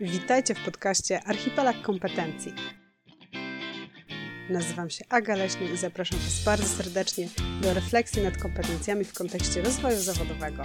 Witajcie w podcaście Archipelag Kompetencji. Nazywam się Aga Leśny i zapraszam Was bardzo serdecznie do refleksji nad kompetencjami w kontekście rozwoju zawodowego.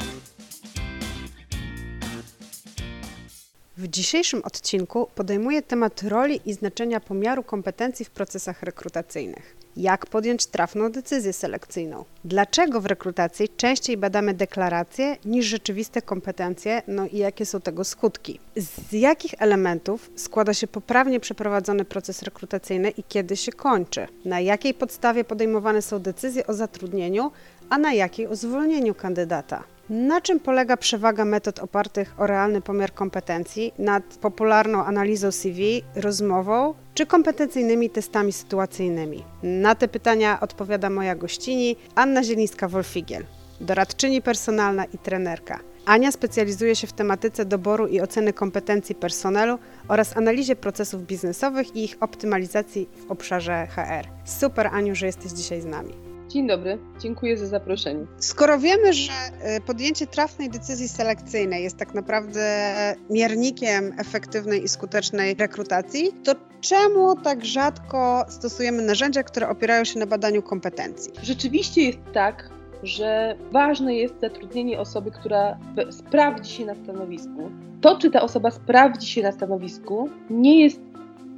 W dzisiejszym odcinku podejmuję temat roli i znaczenia pomiaru kompetencji w procesach rekrutacyjnych. Jak podjąć trafną decyzję selekcyjną? Dlaczego w rekrutacji częściej badamy deklaracje niż rzeczywiste kompetencje? No i jakie są tego skutki? Z jakich elementów składa się poprawnie przeprowadzony proces rekrutacyjny i kiedy się kończy? Na jakiej podstawie podejmowane są decyzje o zatrudnieniu, a na jakiej o zwolnieniu kandydata? Na czym polega przewaga metod opartych o realny pomiar kompetencji nad popularną analizą CV, rozmową czy kompetencyjnymi testami sytuacyjnymi? Na te pytania odpowiada moja gościni Anna Zielińska-Wolfigiel, doradczyni personalna i trenerka. Ania specjalizuje się w tematyce doboru i oceny kompetencji personelu oraz analizie procesów biznesowych i ich optymalizacji w obszarze HR. Super Aniu, że jesteś dzisiaj z nami. Dzień dobry, dziękuję za zaproszenie. Skoro wiemy, że e, podjęcie trafnej decyzji selekcyjnej jest tak naprawdę miernikiem efektywnej i skutecznej rekrutacji, to czemu tak rzadko stosujemy narzędzia, które opierają się na badaniu kompetencji? Rzeczywiście jest tak, że ważne jest zatrudnienie osoby, która sprawdzi się na stanowisku. To, czy ta osoba sprawdzi się na stanowisku, nie jest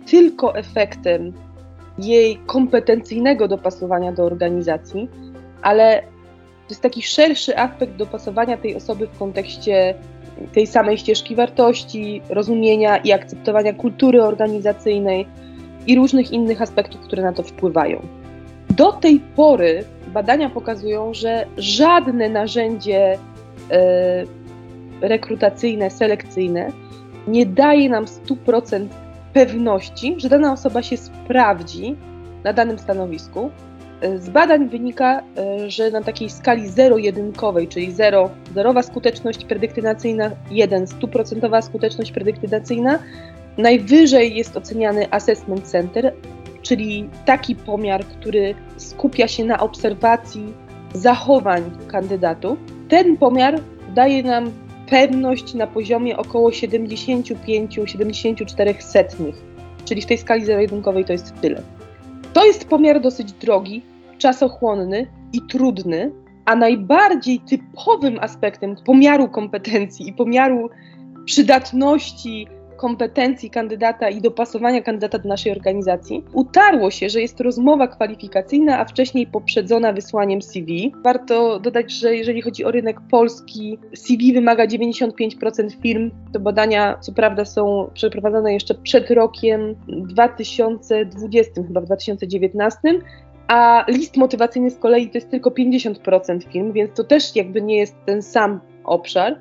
tylko efektem jej kompetencyjnego dopasowania do organizacji, ale to jest taki szerszy aspekt dopasowania tej osoby w kontekście tej samej ścieżki wartości, rozumienia i akceptowania kultury organizacyjnej i różnych innych aspektów, które na to wpływają. Do tej pory badania pokazują, że żadne narzędzie e, rekrutacyjne, selekcyjne nie daje nam 100% pewności, że dana osoba się sprawdzi na danym stanowisku. Z badań wynika, e, że na takiej skali zero-jedynkowej, czyli 0 zerowa skuteczność predyktynacyjna, 1 stuprocentowa skuteczność predyktynacyjna, najwyżej jest oceniany assessment center, czyli taki pomiar, który skupia się na obserwacji zachowań kandydatów. Ten pomiar daje nam pewność na poziomie około 75-74 setnych, czyli w tej skali zero-jedynkowej to jest tyle. To jest pomiar dosyć drogi, czasochłonny i trudny, a najbardziej typowym aspektem pomiaru kompetencji i pomiaru przydatności kompetencji kandydata i dopasowania kandydata do naszej organizacji, utarło się, że jest to rozmowa kwalifikacyjna, a wcześniej poprzedzona wysłaniem CV. Warto dodać, że jeżeli chodzi o rynek polski, CV wymaga 95% firm. To badania, co prawda, są przeprowadzone jeszcze przed rokiem 2020, chyba w 2019 a list motywacyjny z kolei to jest tylko 50% firm, więc to też jakby nie jest ten sam obszar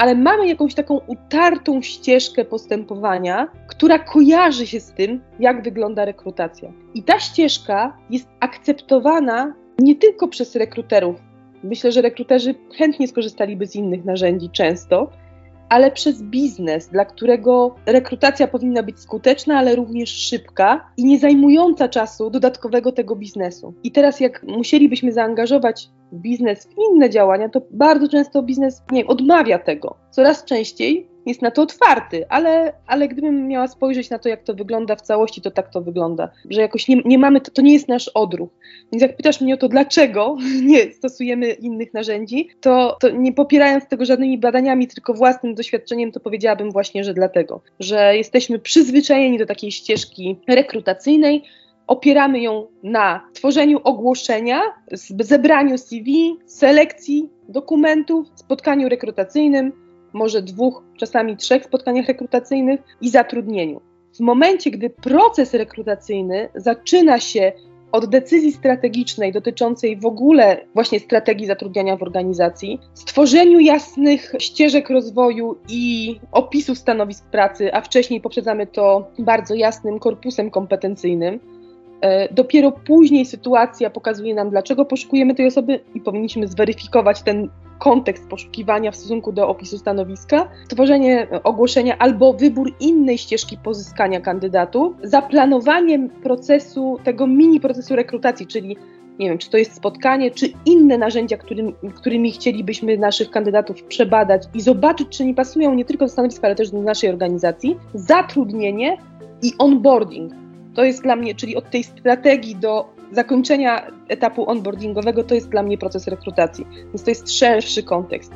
ale mamy jakąś taką utartą ścieżkę postępowania, która kojarzy się z tym, jak wygląda rekrutacja. I ta ścieżka jest akceptowana nie tylko przez rekruterów. Myślę, że rekruterzy chętnie skorzystaliby z innych narzędzi często, ale przez biznes, dla którego rekrutacja powinna być skuteczna, ale również szybka i nie zajmująca czasu dodatkowego tego biznesu. I teraz, jak musielibyśmy zaangażować biznes w inne działania, to bardzo często biznes nie odmawia tego. Coraz częściej jest na to otwarty, ale, ale gdybym miała spojrzeć na to, jak to wygląda w całości, to tak to wygląda, że jakoś nie, nie mamy, to, to nie jest nasz odruch. Więc jak pytasz mnie o to, dlaczego nie stosujemy innych narzędzi, to, to nie popierając tego żadnymi badaniami, tylko własnym doświadczeniem, to powiedziałabym właśnie, że dlatego, że jesteśmy przyzwyczajeni do takiej ścieżki rekrutacyjnej, opieramy ją na tworzeniu ogłoszenia, zebraniu CV, selekcji dokumentów, spotkaniu rekrutacyjnym, może dwóch, czasami trzech spotkaniach rekrutacyjnych i zatrudnieniu. W momencie, gdy proces rekrutacyjny zaczyna się od decyzji strategicznej dotyczącej w ogóle właśnie strategii zatrudniania w organizacji, stworzeniu jasnych ścieżek rozwoju i opisów stanowisk pracy, a wcześniej poprzedzamy to bardzo jasnym korpusem kompetencyjnym, dopiero później sytuacja pokazuje nam, dlaczego poszukujemy tej osoby i powinniśmy zweryfikować ten kontekst poszukiwania w stosunku do opisu stanowiska, tworzenie ogłoszenia albo wybór innej ścieżki pozyskania kandydatów, zaplanowaniem procesu, tego mini procesu rekrutacji, czyli nie wiem, czy to jest spotkanie, czy inne narzędzia, którym, którymi chcielibyśmy naszych kandydatów przebadać i zobaczyć, czy nie pasują nie tylko do stanowiska, ale też do naszej organizacji, zatrudnienie i onboarding. To jest dla mnie, czyli od tej strategii do zakończenia etapu onboardingowego, to jest dla mnie proces rekrutacji. Więc to jest szerszy kontekst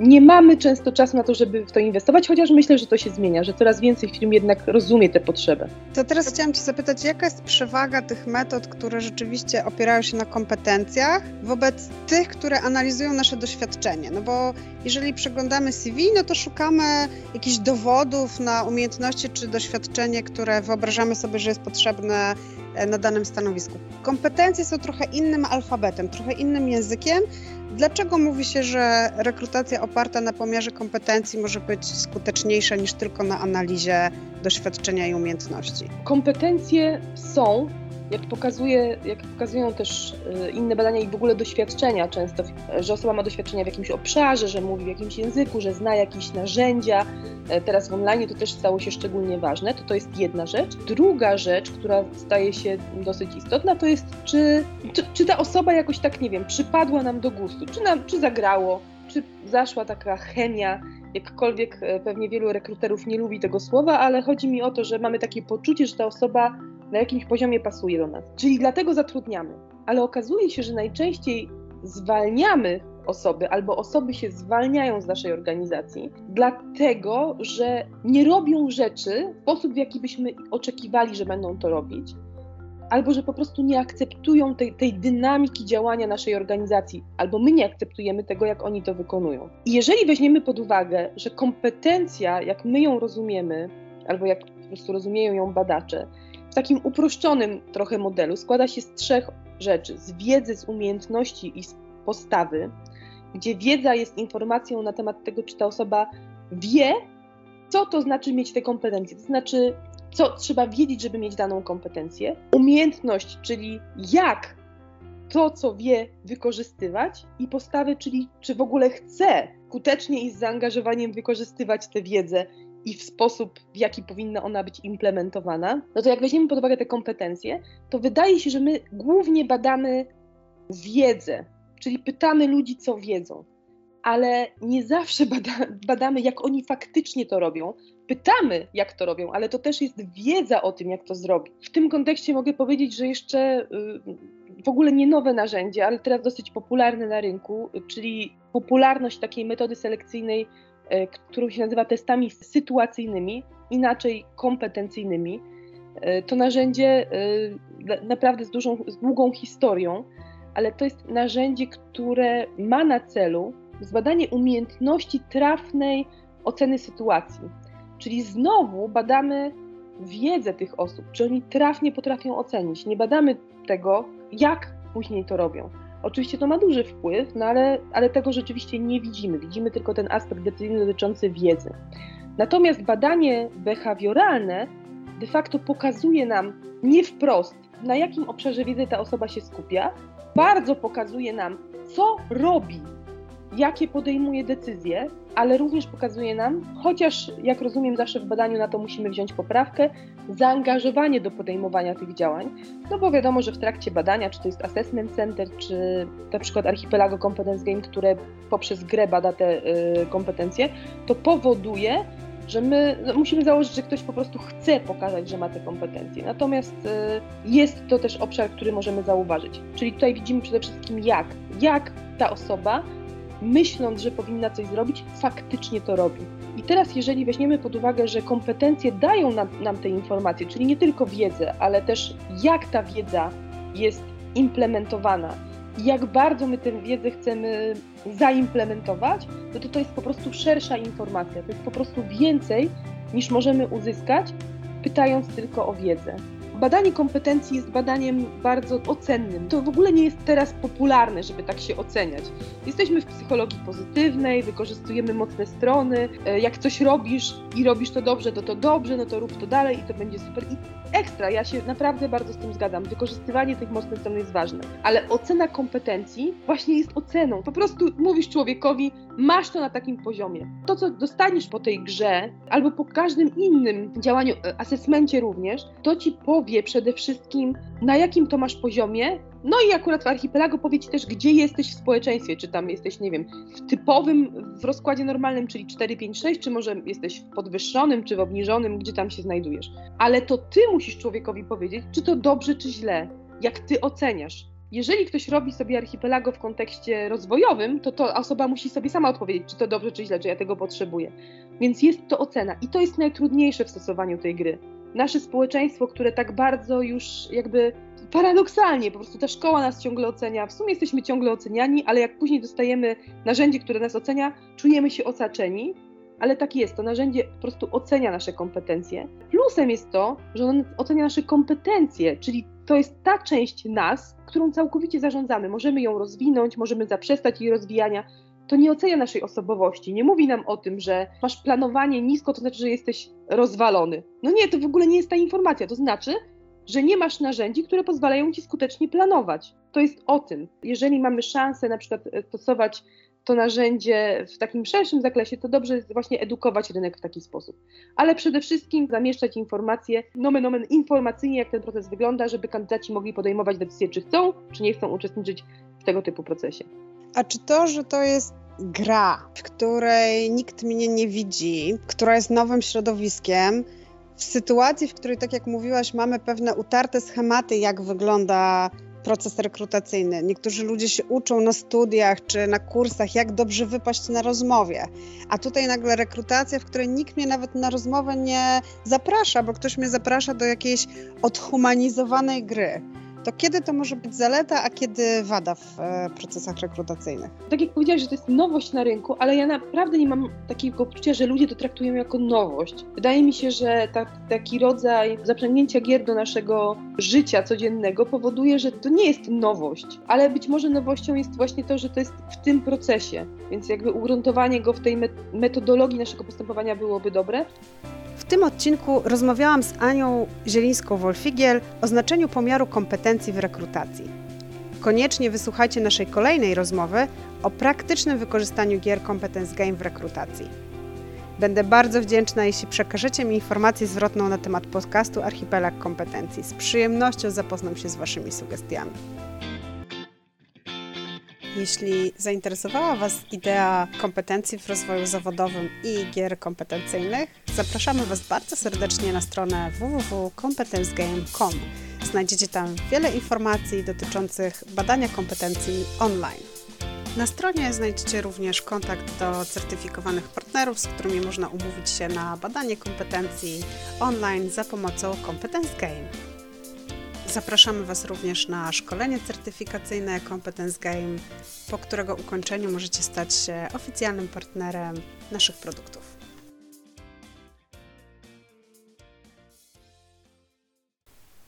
nie mamy często czasu na to, żeby w to inwestować, chociaż myślę, że to się zmienia, że coraz więcej firm jednak rozumie te potrzeby. To teraz chciałam Cię zapytać, jaka jest przewaga tych metod, które rzeczywiście opierają się na kompetencjach, wobec tych, które analizują nasze doświadczenie? No bo jeżeli przeglądamy CV, no to szukamy jakichś dowodów na umiejętności czy doświadczenie, które wyobrażamy sobie, że jest potrzebne e, na danym stanowisku. Kompetencje są trochę innym alfabetem, trochę innym językiem, Dlaczego mówi się, że rekrutacja oparta na pomiarze kompetencji może być skuteczniejsza niż tylko na analizie doświadczenia i umiejętności? Kompetencje są jak, pokazuje, jak pokazują też y, inne badania i w ogóle doświadczenia często, że osoba ma doświadczenia w jakimś obszarze, że mówi w jakimś języku, że zna jakieś narzędzia, e, teraz w online to też stało się szczególnie ważne, to to jest jedna rzecz. Druga rzecz, która staje się dosyć istotna, to jest czy, czy, czy ta osoba jakoś tak, nie wiem, przypadła nam do gustu, czy, nam, czy zagrało, czy zaszła taka chemia, jakkolwiek e, pewnie wielu rekruterów nie lubi tego słowa, ale chodzi mi o to, że mamy takie poczucie, że ta osoba na jakimś poziomie pasuje do nas. Czyli dlatego zatrudniamy. Ale okazuje się, że najczęściej zwalniamy osoby albo osoby się zwalniają z naszej organizacji, dlatego że nie robią rzeczy w sposób, w jaki byśmy oczekiwali, że będą to robić, albo że po prostu nie akceptują tej, tej dynamiki działania naszej organizacji, albo my nie akceptujemy tego, jak oni to wykonują. I jeżeli weźmiemy pod uwagę, że kompetencja, jak my ją rozumiemy, albo jak po prostu rozumieją ją badacze, w takim uproszczonym trochę modelu składa się z trzech rzeczy: z wiedzy, z umiejętności i z postawy, gdzie wiedza jest informacją na temat tego, czy ta osoba wie, co to znaczy mieć te kompetencje, to znaczy, co trzeba wiedzieć, żeby mieć daną kompetencję. Umiejętność, czyli jak to, co wie, wykorzystywać, i postawy, czyli czy w ogóle chce skutecznie i z zaangażowaniem wykorzystywać tę wiedzę i w sposób, w jaki powinna ona być implementowana, no to jak weźmiemy pod uwagę te kompetencje, to wydaje się, że my głównie badamy wiedzę, czyli pytamy ludzi, co wiedzą, ale nie zawsze bada, badamy, jak oni faktycznie to robią. Pytamy, jak to robią, ale to też jest wiedza o tym, jak to zrobić. W tym kontekście mogę powiedzieć, że jeszcze y, w ogóle nie nowe narzędzie, ale teraz dosyć popularne na rynku, czyli popularność takiej metody selekcyjnej E, którą się nazywa testami sytuacyjnymi, inaczej kompetencyjnymi. E, to narzędzie e, naprawdę z, dużą, z długą historią, ale to jest narzędzie, które ma na celu zbadanie umiejętności trafnej oceny sytuacji. Czyli znowu badamy wiedzę tych osób, czy oni trafnie potrafią ocenić. Nie badamy tego, jak później to robią. Oczywiście to ma duży wpływ, no ale, ale tego rzeczywiście nie widzimy. Widzimy tylko ten aspekt decyzyjny dotyczący wiedzy. Natomiast badanie behawioralne de facto pokazuje nam nie wprost, na jakim obszarze wiedzy ta osoba się skupia, bardzo pokazuje nam, co robi jakie podejmuje decyzje, ale również pokazuje nam, chociaż jak rozumiem, zawsze w badaniu na to musimy wziąć poprawkę, zaangażowanie do podejmowania tych działań, no bo wiadomo, że w trakcie badania, czy to jest Assessment Center, czy na przykład Archipelago Competence Game, które poprzez grę bada te y, kompetencje, to powoduje, że my no, musimy założyć, że ktoś po prostu chce pokazać, że ma te kompetencje. Natomiast y, jest to też obszar, który możemy zauważyć. Czyli tutaj widzimy przede wszystkim jak, jak ta osoba myśląc, że powinna coś zrobić, faktycznie to robi. I teraz, jeżeli weźmiemy pod uwagę, że kompetencje dają nam, nam te informacje, czyli nie tylko wiedzę, ale też jak ta wiedza jest implementowana, jak bardzo my tę wiedzę chcemy zaimplementować, no to to jest po prostu szersza informacja. To jest po prostu więcej niż możemy uzyskać, pytając tylko o wiedzę. Badanie kompetencji jest badaniem bardzo ocennym. To w ogóle nie jest teraz popularne, żeby tak się oceniać. Jesteśmy w psychologii pozytywnej, wykorzystujemy mocne strony. E, jak coś robisz i robisz to dobrze, to to dobrze, no to rób to dalej i to będzie super. I ekstra, ja się naprawdę bardzo z tym zgadzam. Wykorzystywanie tych mocnych stron jest ważne. Ale ocena kompetencji właśnie jest oceną. Po prostu mówisz człowiekowi, masz to na takim poziomie. To, co dostaniesz po tej grze, albo po każdym innym działaniu, e, asesmencie również, to ci powie przede wszystkim, na jakim to masz poziomie. No i akurat w archipelagu powie ci też, gdzie jesteś w społeczeństwie, czy tam jesteś, nie wiem, w typowym, w rozkładzie normalnym, czyli 4, 5, 6, czy może jesteś w podwyższonym, czy w obniżonym, gdzie tam się znajdujesz. Ale to ty musisz człowiekowi powiedzieć, czy to dobrze, czy źle, jak ty oceniasz jeżeli ktoś robi sobie archipelago w kontekście rozwojowym, to to osoba musi sobie sama odpowiedzieć, czy to dobrze, czy źle, czy ja tego potrzebuję. Więc jest to ocena i to jest najtrudniejsze w stosowaniu tej gry. Nasze społeczeństwo, które tak bardzo już jakby paradoksalnie, po prostu ta szkoła nas ciągle ocenia, w sumie jesteśmy ciągle oceniani, ale jak później dostajemy narzędzie, które nas ocenia, czujemy się osaczeni, ale tak jest, to narzędzie po prostu ocenia nasze kompetencje. Plusem jest to, że ono ocenia nasze kompetencje, czyli to jest ta część nas, którą całkowicie zarządzamy. Możemy ją rozwinąć, możemy zaprzestać jej rozwijania. To nie ocenia naszej osobowości, nie mówi nam o tym, że masz planowanie nisko, to znaczy, że jesteś rozwalony. No nie, to w ogóle nie jest ta informacja. To znaczy, że nie masz narzędzi, które pozwalają ci skutecznie planować. To jest o tym. Jeżeli mamy szansę na przykład e, stosować to narzędzie w takim szerszym zakresie, to dobrze jest właśnie edukować rynek w taki sposób. Ale przede wszystkim zamieszczać informacje, nomen omen informacyjnie, jak ten proces wygląda, żeby kandydaci mogli podejmować decyzję, czy chcą, czy nie chcą uczestniczyć w tego typu procesie. A czy to, że to jest gra, w której nikt mnie nie widzi, która jest nowym środowiskiem, w sytuacji, w której, tak jak mówiłaś, mamy pewne utarte schematy, jak wygląda proces rekrutacyjny. Niektórzy ludzie się uczą na studiach czy na kursach, jak dobrze wypaść na rozmowie. A tutaj nagle rekrutacja, w której nikt mnie nawet na rozmowę nie zaprasza, bo ktoś mnie zaprasza do jakiejś odhumanizowanej gry to kiedy to może być zaleta, a kiedy wada w e, procesach rekrutacyjnych? Tak jak powiedziałaś, że to jest nowość na rynku, ale ja naprawdę nie mam takiego poczucia, że ludzie to traktują jako nowość. Wydaje mi się, że ta, taki rodzaj zaprzęgnięcia gier do naszego życia codziennego powoduje, że to nie jest nowość, ale być może nowością jest właśnie to, że to jest w tym procesie, więc jakby ugruntowanie go w tej metodologii naszego postępowania byłoby dobre. W tym odcinku rozmawiałam z Anią Zielińską-Wolfigiel o znaczeniu pomiaru kompetencji w rekrutacji. Koniecznie wysłuchajcie naszej kolejnej rozmowy o praktycznym wykorzystaniu gier Competence Game w rekrutacji. Będę bardzo wdzięczna, jeśli przekażecie mi informację zwrotną na temat podcastu Archipelag Kompetencji. Z przyjemnością zapoznam się z Waszymi sugestiami. Jeśli zainteresowała Was idea kompetencji w rozwoju zawodowym i gier kompetencyjnych, zapraszamy Was bardzo serdecznie na stronę www.competencegame.com. Znajdziecie tam wiele informacji dotyczących badania kompetencji online. Na stronie znajdziecie również kontakt do certyfikowanych partnerów, z którymi można umówić się na badanie kompetencji online za pomocą Competence Game. Zapraszamy Was również na szkolenie certyfikacyjne Competence Game, po którego ukończeniu możecie stać się oficjalnym partnerem naszych produktów.